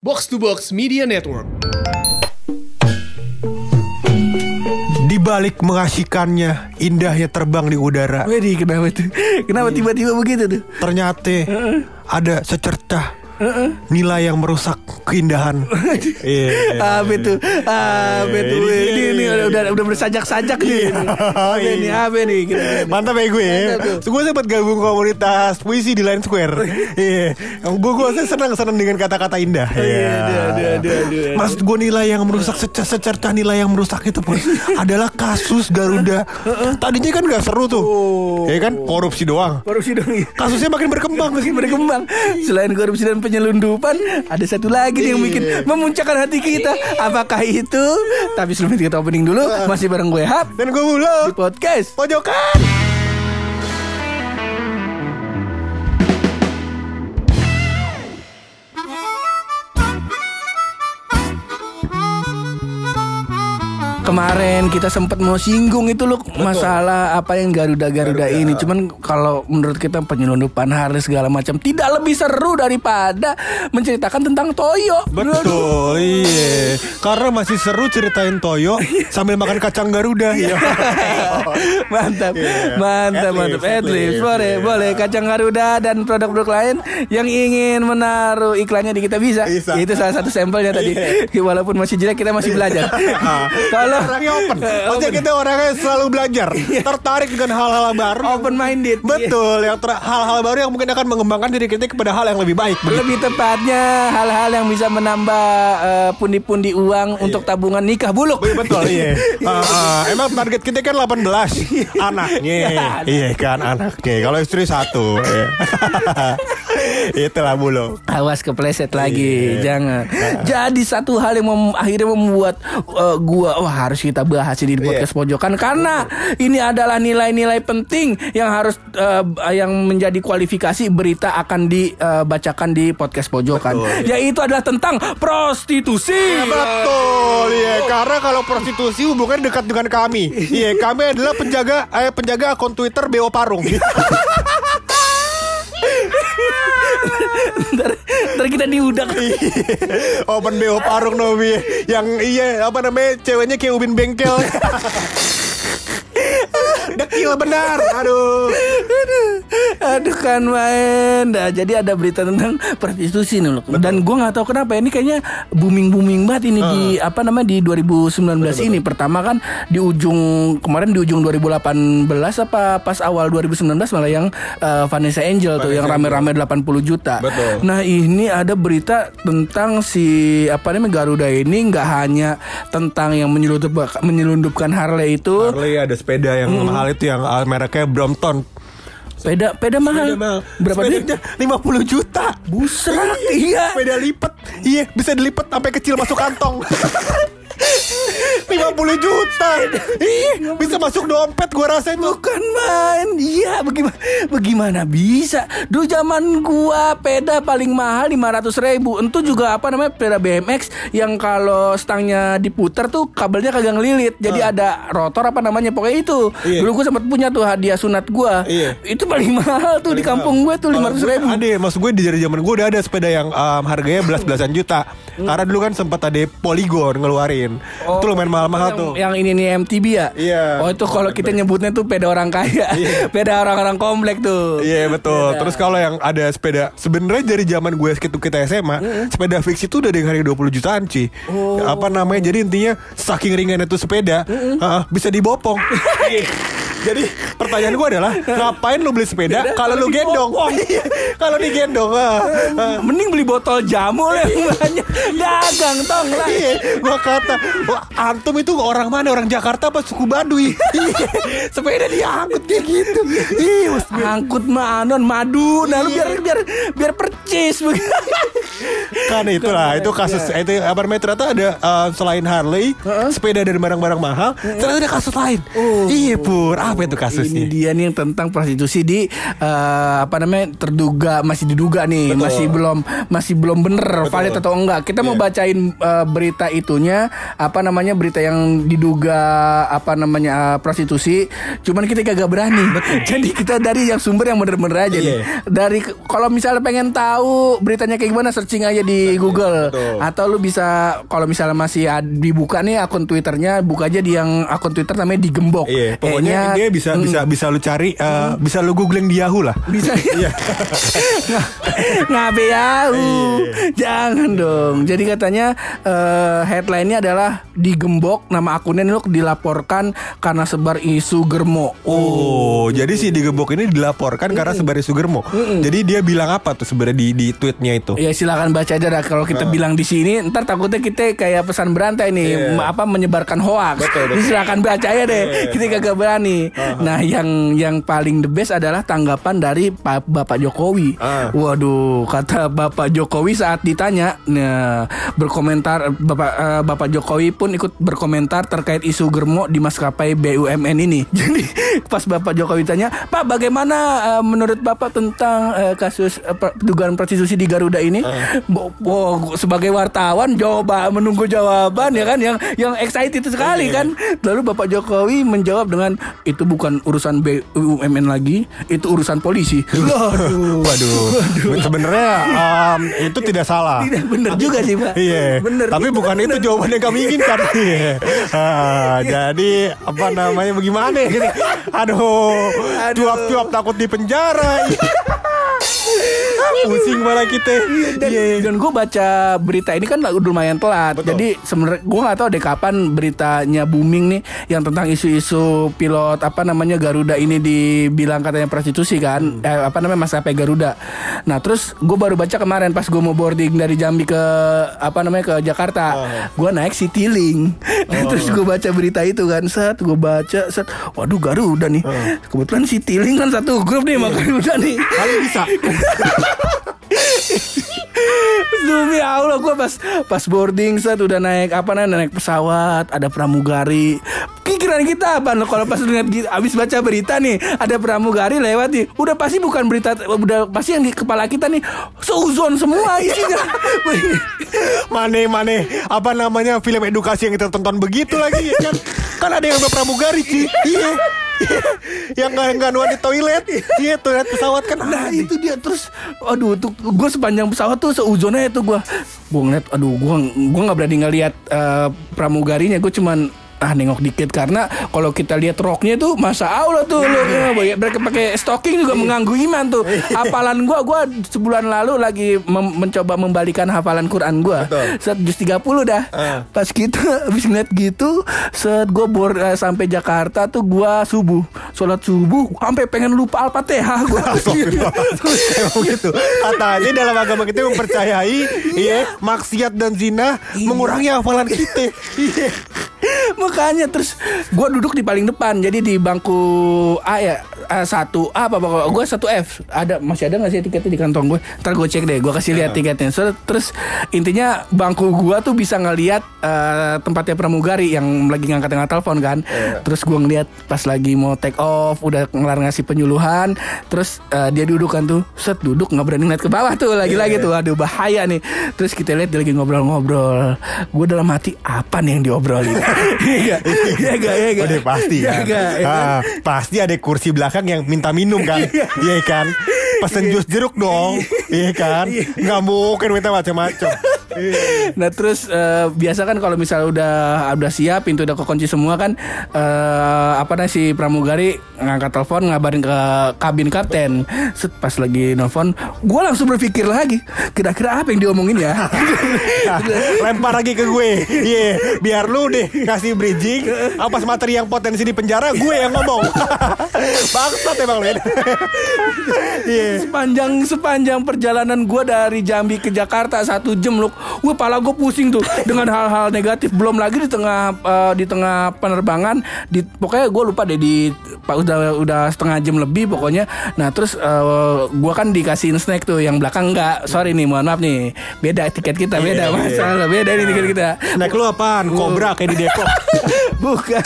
Box to Box Media Network. Di balik mengasihkannya, indahnya terbang di udara. Wedi kenapa tuh? Kenapa tiba-tiba begitu tuh? Ternyata ada secercah nilai yang merusak keindahan. Iya. Apa itu? Apa itu? Ini ini udah udah, udah bersajak-sajak nih. Apa ini? Apa nih? Mantap ya gue ya. Gue sempat gabung komunitas puisi di Line Square. Iya. Gue gue senang senang dengan kata-kata indah. Iya, Iya. aduh. Maksud gue nilai yang merusak secer- secercah nilai yang merusak itu pun adalah kasus Garuda. Tadinya kan gak seru tuh. Oh. Ya kan korupsi doang. Korupsi iya. Kasusnya makin berkembang. Makin berkembang. Selain korupsi dan penyelundupan, ada satu lagi yang bikin Iya. memuncakkan hati kita. Apakah itu? Tapi sebelum kita opening dulu, masih bareng gue Hap Dan gue mulu di podcast. pojokan. Kemarin kita sempat mau singgung itu loh masalah apa yang Garuda-Garuda ini. Cuman kalau menurut kita penyelundupan Harley segala macam tidak lebih seru daripada menceritakan tentang Toyo. Betul, iya. Karena masih seru ceritain Toyo sambil makan kacang Garuda. Iya. mantap, Iya. mantap, mantap. Adlibs, adlibs, boleh, iya. boleh. Kacang Garuda dan produk-produk lain yang ingin menaruh iklannya di kita bisa. Bisa. Itu salah satu sampelnya tadi. Walaupun masih jelek kita masih belajar. Kalau orangnya open. Maksudnya open. kita orangnya selalu belajar, tertarik dengan hal-hal baru. open minded. Betul, yang ter- hal-hal baru yang mungkin akan mengembangkan diri kita kepada hal yang lebih baik. begitu. Lebih tepatnya hal-hal yang bisa menambah eh, pundi-pundi uang untuk tabungan nikah buluk. Iya, Betul, iya. Ah, ah. emang target kita kan 18 anaknya. Iya kan anaknya. Kalau istri satu. iya. Itulah bulu. Awas kepleset lagi, Iya. jangan. Jadi satu hal yang mem- akhirnya membuat eh, gua wah harus kita bahas ini di Iya. podcast pojokan karena ini adalah nilai-nilai penting yang harus eh, yang menjadi kualifikasi berita akan dibacakan di podcast pojokan, Betul. yaitu adalah tentang prostitusi. Ya, betul, iya. Karena kalau prostitusi hubungannya dekat dengan kami. Iya, kami adalah penjaga eh, penjaga akun Twitter BO Parung. ntar, ntar kita diudak. Open BO Parung Nomi Yang iya apa namanya Ceweknya kayak ubin bengkel Dekil benar Aduh Aduh kan main Nah, Jadi ada berita tentang prostitusi nih loh. Dan gue nggak tahu kenapa ini kayaknya booming booming banget ini di apa namanya di 2019 ini. Pertama kan di ujung kemarin di ujung 2018 apa pas awal 2019 malah yang eh, Vanessa Angel tuh yang rame-rame 80 juta. Betul. Nah ini ada berita tentang si apa namanya Garuda ini nggak hanya tentang yang menyelundup menyelundupkan Harley itu. Harley ada sepeda yang mahal itu Yang uh, mereknya Brompton Peda peda mahal. Berapa duit? Sepedanya 50 juta Busrak iya. Sepeda lipat Iya bisa dilipat sampai kecil masuk kantong 50 juta. Iya. Bisa masuk dompet gua rasa itu. Bukan main Iya bagaimana Bagaimana bisa? Dulu zaman gua Peda paling mahal 500 ribu. Itu juga apa namanya Peda BMX Yang kalau stangnya diputar tuh Kabelnya kagak ngelilit. Jadi ada rotor apa namanya Pokoknya itu. Ah. Iya. Dulu gua sempat punya tuh hadiah sunat gua. Iya. Itu paling mahal tuh Di kampung gue tuh 500 ribu. Ada maksud gue di zaman gue udah ada sepeda yang um, harganya belas-belasan juta Karena dulu kan sempat ada Polygon ngeluarin Itu lumayan mahal-mahal tuh yang ini nih MTB ya Iya. Oh itu kalau kita nyebutnya tuh Peda orang kaya Peda orang-orang komplek tuh Iya betul. Terus kalau yang ada sepeda sebenarnya dari zaman gue sekitar kita SMA, sepeda fix itu udah dengan harga 20 jutaan, Ci. Apa namanya? Jadi intinya saking ringannya tuh sepeda, ah, bisa dibopong. Jadi pertanyaan gue adalah ngapain lu beli sepeda kalau lu gendong? Iya, kalau digendong. ah, ah. Mending beli botol jamu lah yang banyak Dagang tong lah Iya, gua kata, wah, antum itu orang mana? Orang Jakarta apa suku Baduy? Iya, sepeda diangkut kayak gitu. Iya. Angkut manon madu Nah lu biar biar biar percis kan itulah itu kasus itu apa namanya ternyata ada uh, selain Harley sepeda dan barang-barang mahal ternyata ada kasus lain iya pur apa itu Ini kasusnya dia nih yang tentang prostitusi di eh, apa namanya terduga masih diduga nih Betul. masih belum masih belum bener valid atau enggak. Kita mau Iya. bacain eh, berita itunya apa namanya berita yang diduga apa namanya eh, prostitusi. Cuman kita kagak berani. Jadi kita dari yang sumber yang bener-bener aja nih. Iya. Dari kalau misalnya pengen tahu beritanya kayak gimana search searching aja di Google betul. atau lu bisa kalau misalnya masih dibuka nih akun Twitternya buka aja di yang akun Twitter namanya digembok. Iya, pokoknya dia bisa Mm, bisa bisa lu cari eh, bisa lu googling di Yahoo lah. bisa Iya. ngabe yau jangan dong jadi katanya eh, headline-nya adalah digembok nama akunnya lu dilaporkan karena sebar isu germo Oh, jadi si digembok ini dilaporkan karena sebari Sugermo. Jadi dia bilang apa tuh sebenarnya di di tweetnya itu? Ya silakan baca aja dah kalau kita bilang di sini ntar takutnya kita kayak pesan berantai nih Iya. m- apa menyebarkan hoax. Betul, betul. Jadi silakan baca aja deh. Kita kagak berani. Nah, yang yang paling the best adalah tanggapan dari Pa- Bapak Jokowi. Ah. Waduh, kata Bapak Jokowi saat ditanya nah berkomentar Bapak eh, Bapak Jokowi pun ikut berkomentar terkait isu germo di maskapai BUMN ini. Jadi pas Bapak Jokowi tanya, "Pak, bagaimana eh, menurut Bapak tentang eh, kasus eh, per- dugaan prostitusi di Garuda ini?" Bo- bo- sebagai wartawan jawab menunggu jawaban ya kan yang yang excited sekali kan. Lalu Bapak Jokowi menjawab dengan itu bukan urusan BUMN lagi, itu urusan polisi. Waduh. Waduh, sebenarnya um, itu tidak salah. Tidak bener juga sih, Pak. Iya, Bener. tapi bukan itu jawaban yang kami inginkan. Iya. Ah, jadi apa namanya bagaimana? Gini, aduh, Aduh. cuap-cuap takut di penjara. Pusing malah kita. dan, Iya. dan gue baca berita ini kan udah lumayan telat. Betul. Jadi sebenarnya gue nggak tahu deh kapan beritanya booming nih yang tentang isu-isu pilot apa namanya Garuda ini dibilang katanya prostitusi kan, Hmm. eh, apa namanya maskapai Garuda. Nah terus gue baru baca kemarin pas gue mau boarding dari Jambi ke apa namanya ke Jakarta, Oh. gue naik Citylink. Nah, terus gue baca berita itu kan, set gue baca, set, waduh Garuda nih. Oh. Kebetulan Citylink kan satu grup nih sama Garuda nih. Kali bisa. Demi Allah gue pas pas boarding set udah naik apa namanya naik pesawat ada pramugari pikiran kita apa kalau pas lihat abis baca berita nih ada pramugari lewat nih udah pasti bukan berita udah pasti yang di kepala kita nih seuzon semua isinya Mane mane apa namanya film edukasi yang kita tonton begitu lagi ya kan? Kan ada yang pramugari sih. Iya. Yang nggak nggak nuan di toilet, iya toilet pesawat kan. Nah itu dia. Terus Aduh tuh gue sepanjang pesawat tuh seuzonnya itu gue Gue ngeliat Aduh gue gua nggak berani ngeliat eh, Pramugarinya. Gue cuman ah nengok dikit karena kalau kita lihat roknya tuh masa Allah tuh lo ya, boy. mereka pakai stocking juga mengganggu iman tuh hafalan gua gua sebulan lalu lagi mem- mencoba membalikan hafalan Quran gua set juz 30 dah Ah. pas kita habis ngeliat gitu set gua bor eh, sampai Jakarta tuh gua subuh sholat subuh sampai pengen lupa al-fatihah gua gitu. Katanya dalam agama kita mempercayai iya maksiat dan zina mengurangi hafalan kita. Iya. Makanya terus gue duduk di paling depan jadi di bangku A ya A satu A apa apa gue satu F. Ada masih ada nggak sih tiketnya di kantong gue ntar gue cek deh gue kasih lihat tiketnya. So, terus intinya bangku gue tuh bisa ngelihat eh, tempatnya pramugari yang lagi ngangkat-ngangkat telepon kan. Terus gue ngeliat pas lagi mau take off udah ngelar ngasih penyuluhan terus eh, dia duduk kan tuh set duduk nggak berani ngeliat ke bawah tuh lagi-lagi tuh. Aduh bahaya nih. Terus kita lihat dia lagi ngobrol-ngobrol. Gue dalam hati apa nih yang diobrolin Iya gak? Iya gak? Iya gak? Udah pasti Iya kan. gak? Iya kan? Ah, pasti ada kursi belakang yang minta minum kan. Iya kan. Pesen jus jeruk dong. Iya kan. Nggak mungkin minta macam-macam. Nah terus eh, biasa kan kalau misalnya udah udah siap pintu udah kekunci semua kan eh, apa namanya si pramugari ngangkat telepon ngabarin ke kabin kapten. Set pas lagi nelfon, gue langsung berpikir lagi kira-kira apa yang diomongin ya. Lempar lagi ke gue. Iya, biar lu deh kasih bridging. Apa materi yang potensi di penjara gue yang ngomong. Bangsat emang lu. Iya. sepanjang sepanjang perjalanan gue dari Jambi ke Jakarta satu jam loh, gue pala gue pusing tuh dengan hal-hal negatif. Belum lagi di tengah eh, di tengah penerbangan, di pokoknya gue lupa deh di pak udah udah setengah jam lebih pokoknya. Nah terus gue kan dikasihin snack tuh, yang belakang enggak. Sorry nih, mohon maaf nih, beda tiket kita beda Iya, iya. masalah, beda nih tiket kita. Snack lu apaan? Kobra kayak di Depok. Bukan.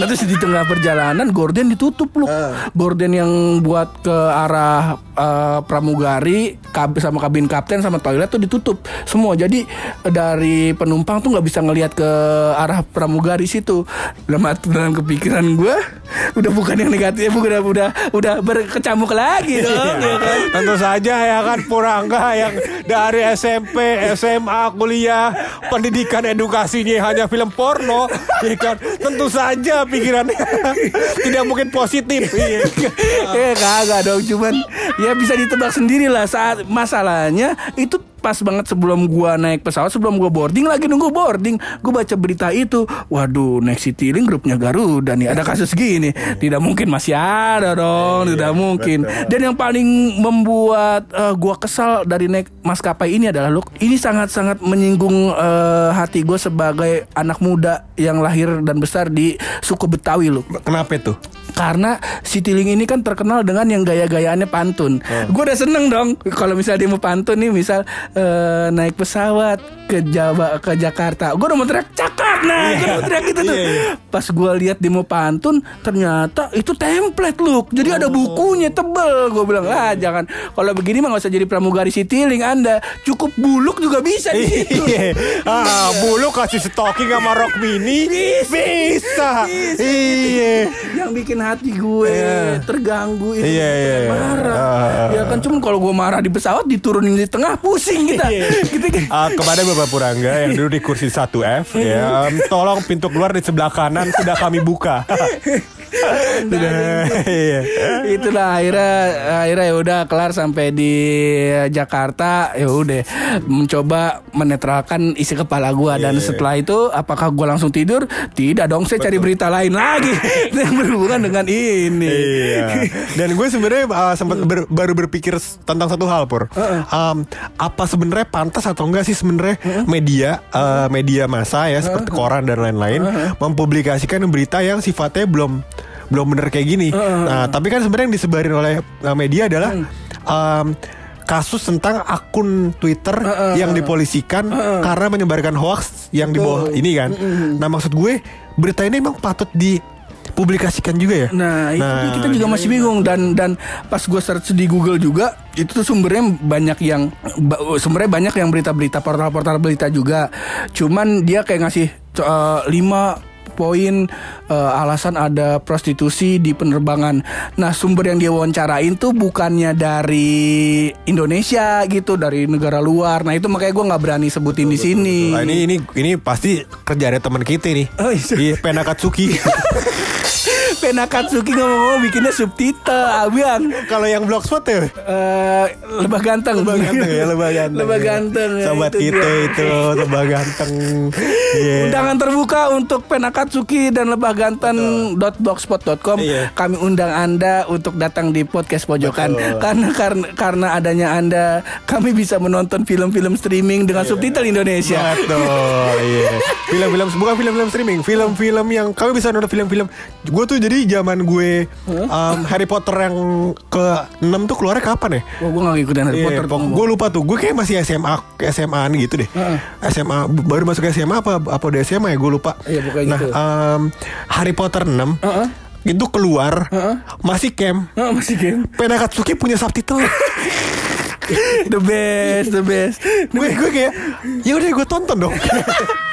Nah terus di tengah perjalanan gorden ditutup loh. Ah. Gorden yang buat ke arah eh, pramugari kab sama kabin kapten sama toilet tuh ditutup semua. Jadi dari penumpang tuh nggak bisa ngelihat ke arah pramugari situ. Dalam, dalam kepikiran gue udah bukan yang negatif, udah udah udah berkecamuk lagi dong. ya kan? Tentu saja ya kan Purangga yang dari SMP, SMA, kuliah, pendidikan edukasinya hanya film porno, ya kan? Tentu saja pikirannya tidak mungkin positif. Iya. Eh kagak dong, cuman ya bisa ditebak sendiri lah saat masalahnya itu pas banget sebelum gua naik pesawat sebelum gua boarding lagi nunggu boarding. Gua baca berita itu waduh naik Citylink grupnya Garuda nih ada kasus gini. Tidak mungkin masih ada dong tidak mungkin. Dan yang paling membuat eh, gua kesal dari naik maskapai ini adalah look ini sangat-sangat menyinggung eh, hati gua sebagai anak muda yang lahir dan besar di suku Betawi loh Kenapa itu? karena Citylink ini kan terkenal dengan yang gaya-gayaannya pantun. Gue udah seneng dong kalau misalnya dia mau pantun nih, misal eh, naik pesawat ke Jawa ke Jakarta, gue udah mau teriak cakep nah, gue udah mau teriak gitu tuh. Iya, iya. Pas gue lihat mau pantun, ternyata itu template look, jadi ada bukunya tebel. Gue bilang ah jangan kalau begini mah gak usah jadi pramugari Citylink Anda, cukup buluk juga bisa di situ. Iya. Ah, bulu kasih stocking sama rok mini bisa. Iya. yang bikin hati gue Iya. terganggu itu Iya, gue pengen iya. marah Ah. ya kan cuman kalau gue marah di pesawat diturunin di tengah pusing kita. Gitu kan Ah, kepada Bapak Purangga yang duduk di kursi 1F ya, tolong pintu keluar di sebelah kanan sudah kami buka. Iya. itulah akhirnya akhirnya ya udah kelar sampai di Jakarta. Ya udah mencoba menetralkan isi kepala gua. Dan Iya. setelah itu apakah gua langsung tidur? Tidak dong saya cari berita lain lagi. Yang berhubungan dengan ini. Iya. Dan gue sebenarnya uh, sempat ber- baru berpikir tentang satu hal pur. Um, apa sebenarnya pantas atau enggak sih sebenarnya media uh, media massa ya seperti koran dan lain-lain mempublikasikan berita yang sifatnya belum belum bener kayak gini. Nah, tapi kan sebenarnya yang disebarin oleh uh, media adalah um, kasus tentang akun Twitter yang dipolisikan karena menyebarkan hoax yang di bawah ini kan. Nah, maksud gue berita ini emang patut dipublikasikan juga ya. Nah, itu kita juga masih bingung dan dan pas gue search di Google juga itu tuh sumbernya banyak yang sumbernya banyak yang berita-berita portal-portal berita juga. Cuman dia kayak ngasih eh, lima poin eh, alasan ada prostitusi di penerbangan. Nah, sumber yang dia wawancarain tuh bukannya dari Indonesia gitu, dari negara luar. Nah, itu makanya gue nggak berani sebutin di sini. Nah, ini ini ini pasti kerjaan teman kita nih. Oh, iya. Iya, Penakatsuki. Pena Katsuki ngomong-ngomong bikinnya subtitle, abang. Kalau yang blogspot ya Eh, lebah ganteng. lebah ganteng ya, lebah ganteng. Lebah ya. ganteng. ya, Sobat itu kita dia. itu lebah ganteng. Iya. Undangan terbuka untuk Penakatsuki dan lebah ganteng.blogspot.com. Iya. Kami undang Anda untuk datang di podcast pojokan Betul. karena karena karena adanya Anda kami bisa menonton film-film streaming dengan subtitle Indonesia. Betul, iya. Film-film bukan film-film streaming, film-film yang kami bisa nonton film-film. Gue tuh jadi zaman gue um, Harry Potter yang ke 6 tuh keluarnya kapan ya? Wah, gue gak ngikutin Harry Potter. tuh ngomong. gue lupa tuh. Gue kayak masih SMA, SMA -an gitu deh. Heeh. SMA baru masuk SMA apa apa udah SMA ya gue lupa. Iya, pokoknya nah, gitu. em, Harry Potter 6 Heeh. itu keluar Heeh. masih camp. Oh, masih game. Penakatsuki punya subtitle. The best, the best. gue gue kayak ya udah gue tonton dong.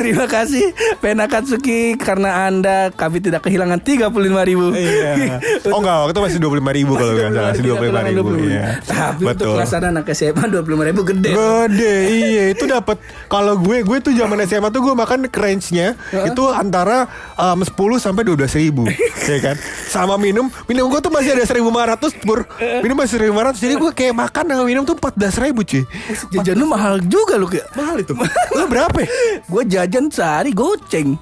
Terima kasih Penakatsuki karena Anda kami tidak kehilangan 35 ribu. Iya. Oh enggak, waktu itu masih 25 ribu kalau nggak salah, masih 25 ribu. Iya. Tapi untuk Betul. kelas anak SMA 25 ribu gede. Gede, iya itu dapat. Kalau gue, gue tuh zaman SMA tuh gue makan range-nya itu antara um, 10 sampai 12 ribu, ya kan? Sama minum, minum gue tuh masih ada 1500 pur, minum masih 1500 jadi gue kayak makan sama minum tuh 14 ribu cuy. Jajan lu mahal juga lu kayak. Mahal itu. Lo berapa? ya? Gue jajan sehari goceng.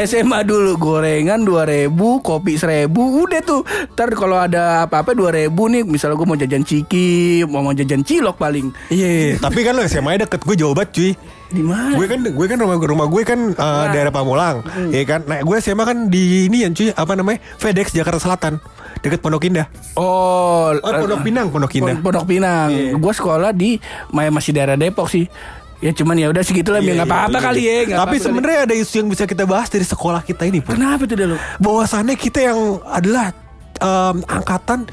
SMA dulu gorengan 2000, kopi 1000, udah tuh. Ntar kalau ada apa-apa 2000 nih, misalnya gue mau jajan ciki, mau mau jajan cilok paling. Iya, tapi kan lo SMA deket gue jauh banget cuy. Di mana? Gue kan gue kan rumah rumah gue kan uh, daerah Pamulang, ya kan. Nah, gue SMA kan di ini yang cuy apa namanya? FedEx Jakarta Selatan, deket Pondok Indah. Oh, Oh, Pondok Pinang, Pondok Indah. Pon- Pondok Pinang. Iya. Gue sekolah di masih daerah Depok sih. Ya cuman ya udah segitulah Iya, biar nggak iya, apa-apa betul, kali betul. ya. nggak Tapi apa-apa kali. sebenarnya ada isu yang bisa kita bahas dari sekolah kita ini, Pur. kenapa tuh dah lu? Bahwasannya kita yang adalah em, angkatan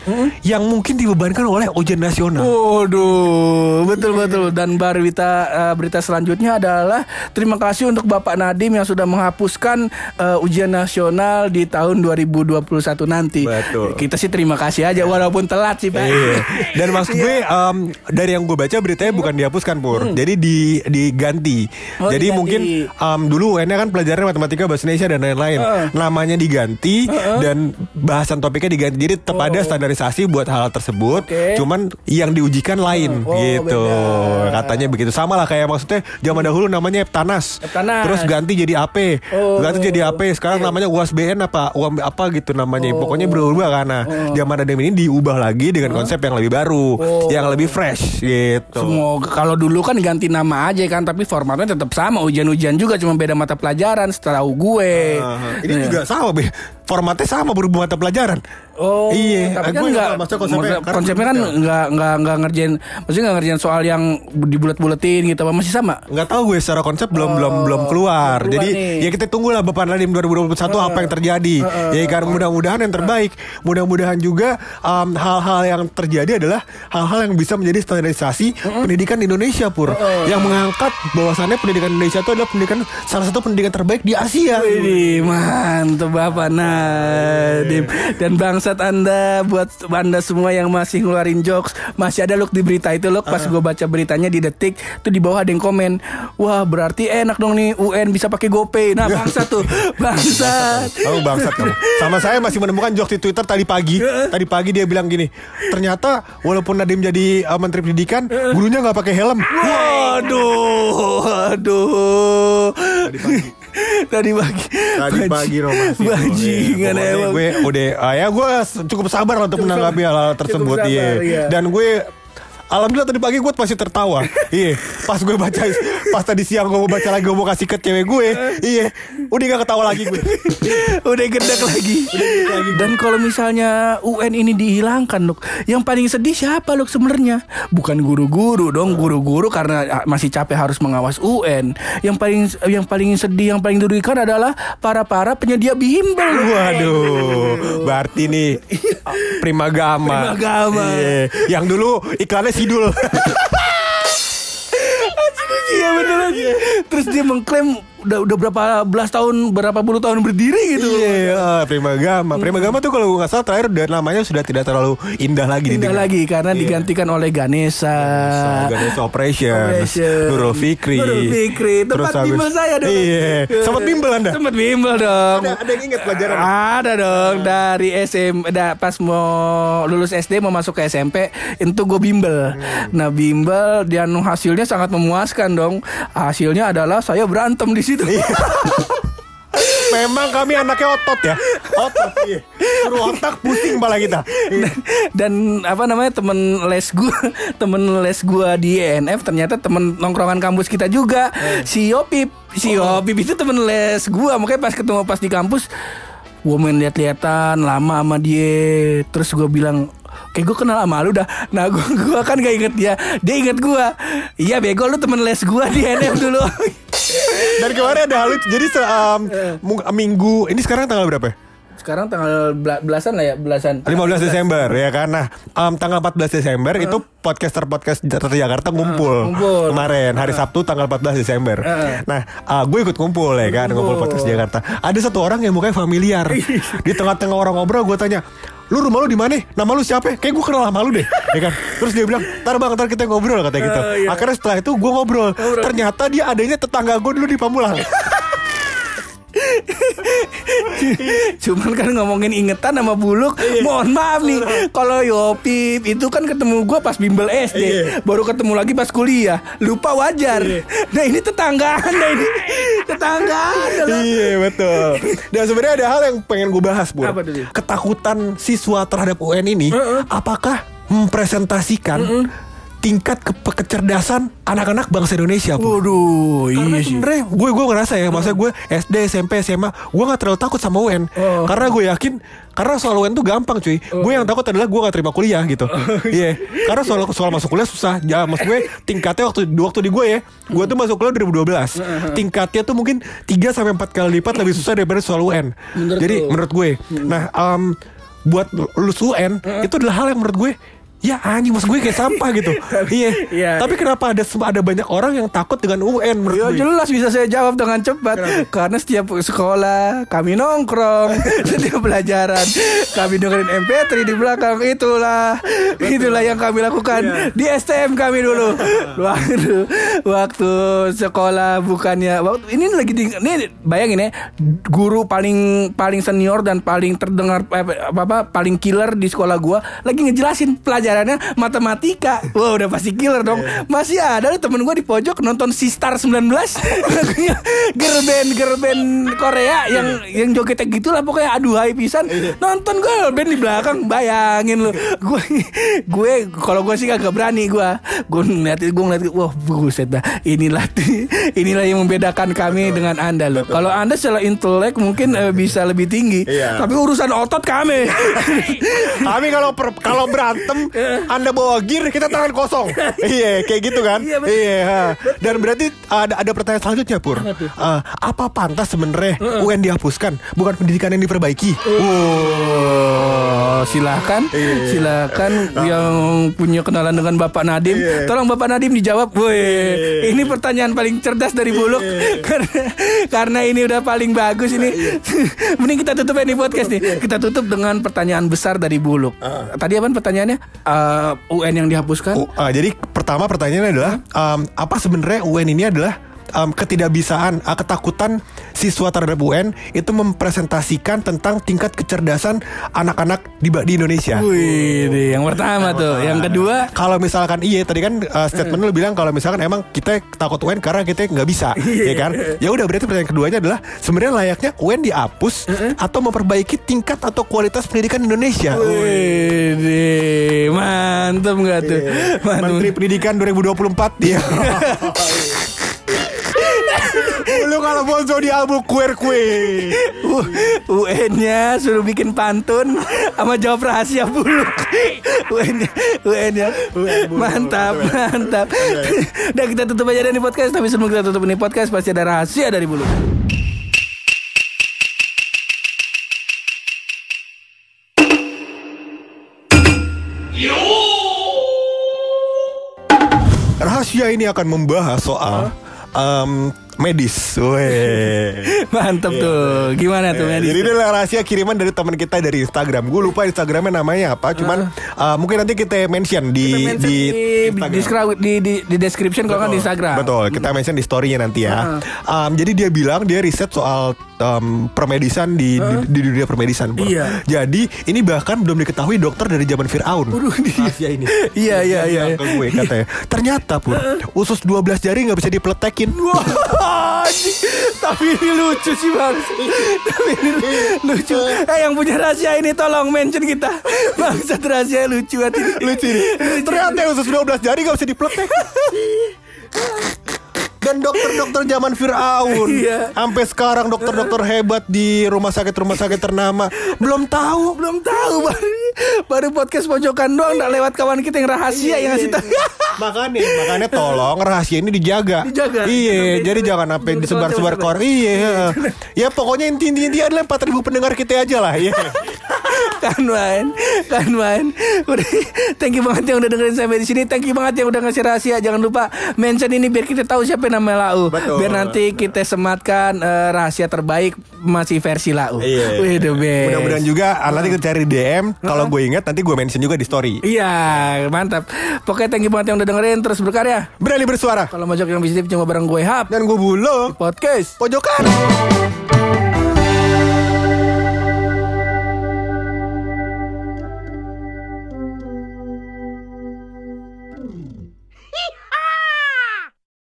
yang mungkin dibebankan oleh ujian nasional. Waduh, betul betul. Dan berita eh, berita selanjutnya adalah terima kasih untuk Bapak Nadim yang sudah menghapuskan eh, ujian nasional di tahun 2021 nanti. Betul. Kita sih terima kasih aja walaupun telat sih, Pak. Iya. Dan maksud gue em, dari yang gue baca beritanya bukan dihapuskan pur, jadi di diganti. Oh, jadi diganti. mungkin em, dulu UN kan pelajaran matematika bahasa Indonesia dan lain-lain. Namanya diganti dan bahasan topiknya diganti. Jadi tetap ada standarisasi buat hal tersebut. Oke. Cuman yang diujikan lain Oh, gitu. beda. Katanya begitu. Sama lah kayak maksudnya zaman dahulu namanya Eptanas. Eptanas. Terus ganti jadi AP. Oh. Ganti jadi AP. Sekarang namanya UASBN apa? UAM apa gitu namanya. Oh. Pokoknya berubah karena zaman ada ini diubah lagi dengan konsep yang lebih baru, Oh. yang lebih fresh gitu. Semoga kalau dulu kan ganti nama aja kan, tapi formatnya tetap sama, ujian-ujian juga cuma beda mata pelajaran. Setahu gue. Aha. Ini juga sama, Be. Formatnya sama berhubung mata pelajaran. Oh, Iya, tapi kan enggak maksudnya konsepnya, karena konsepnya kan enggak enggak enggak ngerjain maksudnya enggak ngerjain soal yang dibulet-buletin gitu apa masih sama. Nggak tahu gue secara konsep belum belum belum keluar. keluar Jadi nih. ya kita tunggulah Bapak Nadiem 2021 apa yang terjadi. ya kan mudah-mudahan yang terbaik. Mudah-mudahan juga um, hal-hal yang terjadi adalah hal-hal yang bisa menjadi standarisasi pendidikan di Indonesia pur. Yang mengangkat bahwasannya pendidikan Indonesia itu adalah pendidikan salah satu pendidikan terbaik di Asia. Widih, mantap Bapak Nadim Dan bangsat Anda Buat Anda semua yang masih ngeluarin jokes Masih ada look di berita itu look. Pas gue baca beritanya di detik Tuh di bawah ada yang komen Wah berarti enak dong nih UN bisa pakai GoPay. Nah bangsat tuh. Bangsat. Kamu bangsat kamu. Sama saya masih menemukan jokes di Twitter tadi pagi. Tadi pagi dia bilang gini, ternyata walaupun Nadiem jadi uh, Menteri Pendidikan, gurunya nggak pakai helm. Waduh Waduh. Tadi pagi Tadi pagi Tadi pagi Romas itu. Bajingan Iya, emang Gue udah ah, ya gue cukup sabar untuk menanggapi hal-hal tersebut iya. iya. Dan gue Alhamdulillah tadi pagi gue masih tertawa Iya Pas gue baca Pas tadi siang gue mau baca lagi Gue mau kasih ke cewek gue Iya Udah gak ketawa lagi gue Udah gedek lagi. Dan kalau misalnya UN ini dihilangkan, Luk, yang paling sedih siapa, Luk sebenarnya? Bukan guru-guru dong, guru-guru karena ah, masih capek harus mengawas UN. Yang paling yang paling sedih, yang paling dirugikan adalah para-para penyedia bimbel. Waduh Berarti nih Prima Gama Primagama. Iya Yang dulu iklannya Sidul Iya bener aja. Terus dia mengklaim udah udah berapa belas tahun, berapa puluh tahun berdiri gitu. Iya Prima Gama Prima Gama tuh kalau gue gak salah terakhir udah namanya sudah tidak terlalu indah lagi didengar. lagi karena digantikan oleh Ganesha. Ganesha Operation, Operation. Nurul Fikri, Nurul Fikri. Tempat Terus habis- bimbel saya dong. Iya, sempat bimbel anda. Tempat bimbel dong. Ada- ada yang ingat pelajaran? Ada dong dari SM da, pas mau lulus SD mau masuk ke SMP itu gue bimbel. Hmm. Nah bimbel dan hasilnya sangat memuaskan dong. Hasilnya adalah saya berantem di situ. Iya. Memang kami anaknya otot ya, otot. Iya. Suruh otak pusing malah kita. Iya. dan apa namanya temen les gue temen les gue di ENF ternyata temen nongkrongan kampus kita juga Eh. si Yopip si Oh. Yopip itu temen les gue makanya pas ketemu pas di kampus gue main lihat-lihatan lama sama dia terus gue bilang Kayak gue kenal sama lu dah Nah gue gua kan gak inget dia Dia inget gue Iya bego lu temen les gue di NF dulu Dan kemarin ada hal lucu. Jadi se- um, minggu ini sekarang tanggal berapa? ya? Sekarang tanggal bela- belasan lah ya Belasan 15 Desember ya kan Nah um, tanggal 14 Desember itu podcaster-podcast dari Jakarta ngumpul ngumpul. Kemarin hari Sabtu tanggal 14 Desember Heeh. Nah uh, gue ikut ngumpul ya kan Ngumpul podcast Jakarta Ada satu orang yang mukanya familiar Di tengah-tengah orang ngobrol gue tanya Lu rumah lu di mana? Nama lu siapa? Kayak gue kenal sama lu deh ya kan? Terus dia bilang Ntar bang ntar kita ngobrol katanya gitu Oh, iya. Akhirnya setelah itu gue ngobrol Ternyata dia adanya tetangga gue dulu di Pamulang Cuman kan ngomongin ingetan sama buluk Iya. Mohon maaf nih Kalau Yopip itu kan ketemu gue pas bimbel SD Iya. Baru ketemu lagi pas kuliah Lupa wajar Nah ini tetanggaan Nah ini tetanggaan adalah Iya betul. Dan sebenarnya ada hal yang pengen gue bahas, Bu. Ketakutan siswa terhadap UN ini, apakah mempresentasikan tingkat ke kecerdasan anak-anak bangsa Indonesia, Bu? Waduh Karena iya sih sebenarnya gue gue ngerasa ya, maksudnya gue SD, SMP, SMA, gue nggak terlalu takut sama UN, Oh. karena gue yakin karena soal UN tuh gampang cuy. Gue yang takut adalah gue gak terima kuliah gitu. Iya. Karena soal soal masuk kuliah susah. Ya maksud gue tingkatnya waktu waktu di gue ya, gue tuh masuk kuliah 2012. Tingkatnya tuh mungkin 3 sampai 4 kali lipat lebih susah daripada soal UN. Menurut Jadi lu? menurut gue. Nah, um, buat lulus UN itu adalah hal yang menurut gue ya anjing maksud gue kayak sampah gitu. iya. iya. Tapi kenapa ada ada banyak orang yang takut dengan UN menurut Ya gue? jelas bisa saya jawab dengan cepat Karena setiap sekolah kami nongkrong Setiap pelajaran Kami dengerin MP3 di belakang Itulah Itulah yang kami lakukan Di STM kami dulu Waktu Waktu sekolah bukannya waktu Ini lagi di, Ini bayangin ya Guru paling paling senior dan paling terdengar apa, apa paling killer di sekolah gua lagi ngejelasin pelajarannya matematika. Wah, udah pasti killer dong. Masih ada nih temen gua di pojok nonton Si Star 19 lagunya girl band girl band Korea yang yang jogetnya gitu lah pokoknya aduhai pisan. Nonton girl band di belakang bayangin lu. Gue gue kalau gue sih agak berani gua. Gue ngeliat gue ngeliat wah buset dah. Inilah inilah yang membedakan kami dengan Anda loh. Kalau Anda secara intelek mungkin eh, bisa lebih tinggi. Iya. Tapi urusan otot kami. Kami kalau per- kalau berantem Anda bawa gear kita tangan kosong. iya, kayak gitu kan? Iya, betul. ha. Dan berarti ada ada pertanyaan selanjutnya Pur. Eh, apa pantas sebenarnya UN dihapuskan bukan pendidikan yang diperbaiki? Oh, silakan, silakan yang punya kenalan dengan Bapak Nadim, tolong Bapak Nadim dijawab. Woi, ini pertanyaan paling cerdas dari Buluk karena karena ini udah paling bagus ini. Mending kita tutup ini podcast nih. Kita tutup dengan pertanyaan besar dari Buluk. Tadi apa pertanyaannya? Eh, UN yang dihapuskan? Oh, ah, jadi pertama pertanyaannya adalah um, apa sebenarnya UN ini adalah um, ketidakbisaan, ah, ketakutan siswa terhadap UN itu mempresentasikan tentang tingkat kecerdasan anak-anak di, di Indonesia. Wih, deh, yang pertama tuh. Yang kedua, Kalau misalkan iya tadi kan uh, statement lu bilang kalau misalkan emang kita takut UN karena kita nggak bisa, ya kan? Ya udah berarti pertanyaan keduanya adalah sebenarnya layaknya UN dihapus atau memperbaiki tingkat atau kualitas pendidikan Indonesia. Wih, deh, mantep nggak tuh? Mantep. Menteri Pendidikan 2024 dia. Bonzo di. U- UN-nya suruh bikin pantun sama jawab rahasia buluk. UN-nya, UN-nya. Mantap, mantap. Dan kita tutup aja dari podcast. Tapi sebelum kita tutup ini podcast pasti ada rahasia dari buluk. Rahasia ini akan membahas soal um, medis. Weh. Mantap tuh. Gimana tuh, Eh, Medis? Jadi ini adalah rahasia kiriman dari teman kita dari Instagram. Gue lupa Instagramnya namanya apa. Cuman uh, mungkin nanti kita mention di Kita mention di, di, Instagram. di, di, di, description kalau kan di Instagram. Betul, kita mention di story-nya nanti ya. Um, jadi dia bilang dia riset soal um, permedisan di, di di dunia permedisan. Bro. Iya. Jadi ini bahkan belum diketahui dokter dari zaman Firaun. Rahasia ini. Iya, iya, iya. Ke gue katanya. Ternyata pur usus 12 jari nggak bisa dipeletekin. Wah, anjing. tapi ini lucu sih bang. tapi ini lucu. Eh yang punya rahasia ini tolong mention kita. Bangsat rahasia lucu hati. Lucu nih. Ternyata usus 12 jari nggak bisa dipeletek. Dan dokter-dokter zaman Fir'aun Iya. Sampai sekarang dokter-dokter hebat Di rumah sakit-rumah sakit ternama Belum tahu Belum tahu baru, baru podcast pojokan doang Nggak lewat kawan kita yang rahasia yang ngasih tahu. Makanya, makanya tolong rahasia ini dijaga. Dijaga. Iya, jadi jangan sampai disebar-sebar kor. Iya. Ya pokoknya inti-inti inti adalah 4000 pendengar kita aja lah, ya. kan main, kan main. Udah, thank you banget yang udah dengerin sampai di sini. Thank you banget yang udah ngasih rahasia. Jangan lupa mention ini biar kita tahu siapa namanya Lau. Betul. Biar nanti kita sematkan eh, rahasia terbaik masih versi Lau. Iya. Wih, the best. Mudah-mudahan juga nanti kita cari DM. Kalau gue ingat nanti gue mention juga di story. Iya, mantap. Pokoknya thank you banget yang udah dengerin terus berkarya. Berani bersuara. Kalau mau yang positif cuma bareng gue Hap Dan gue bulu. podcast. Pojokan.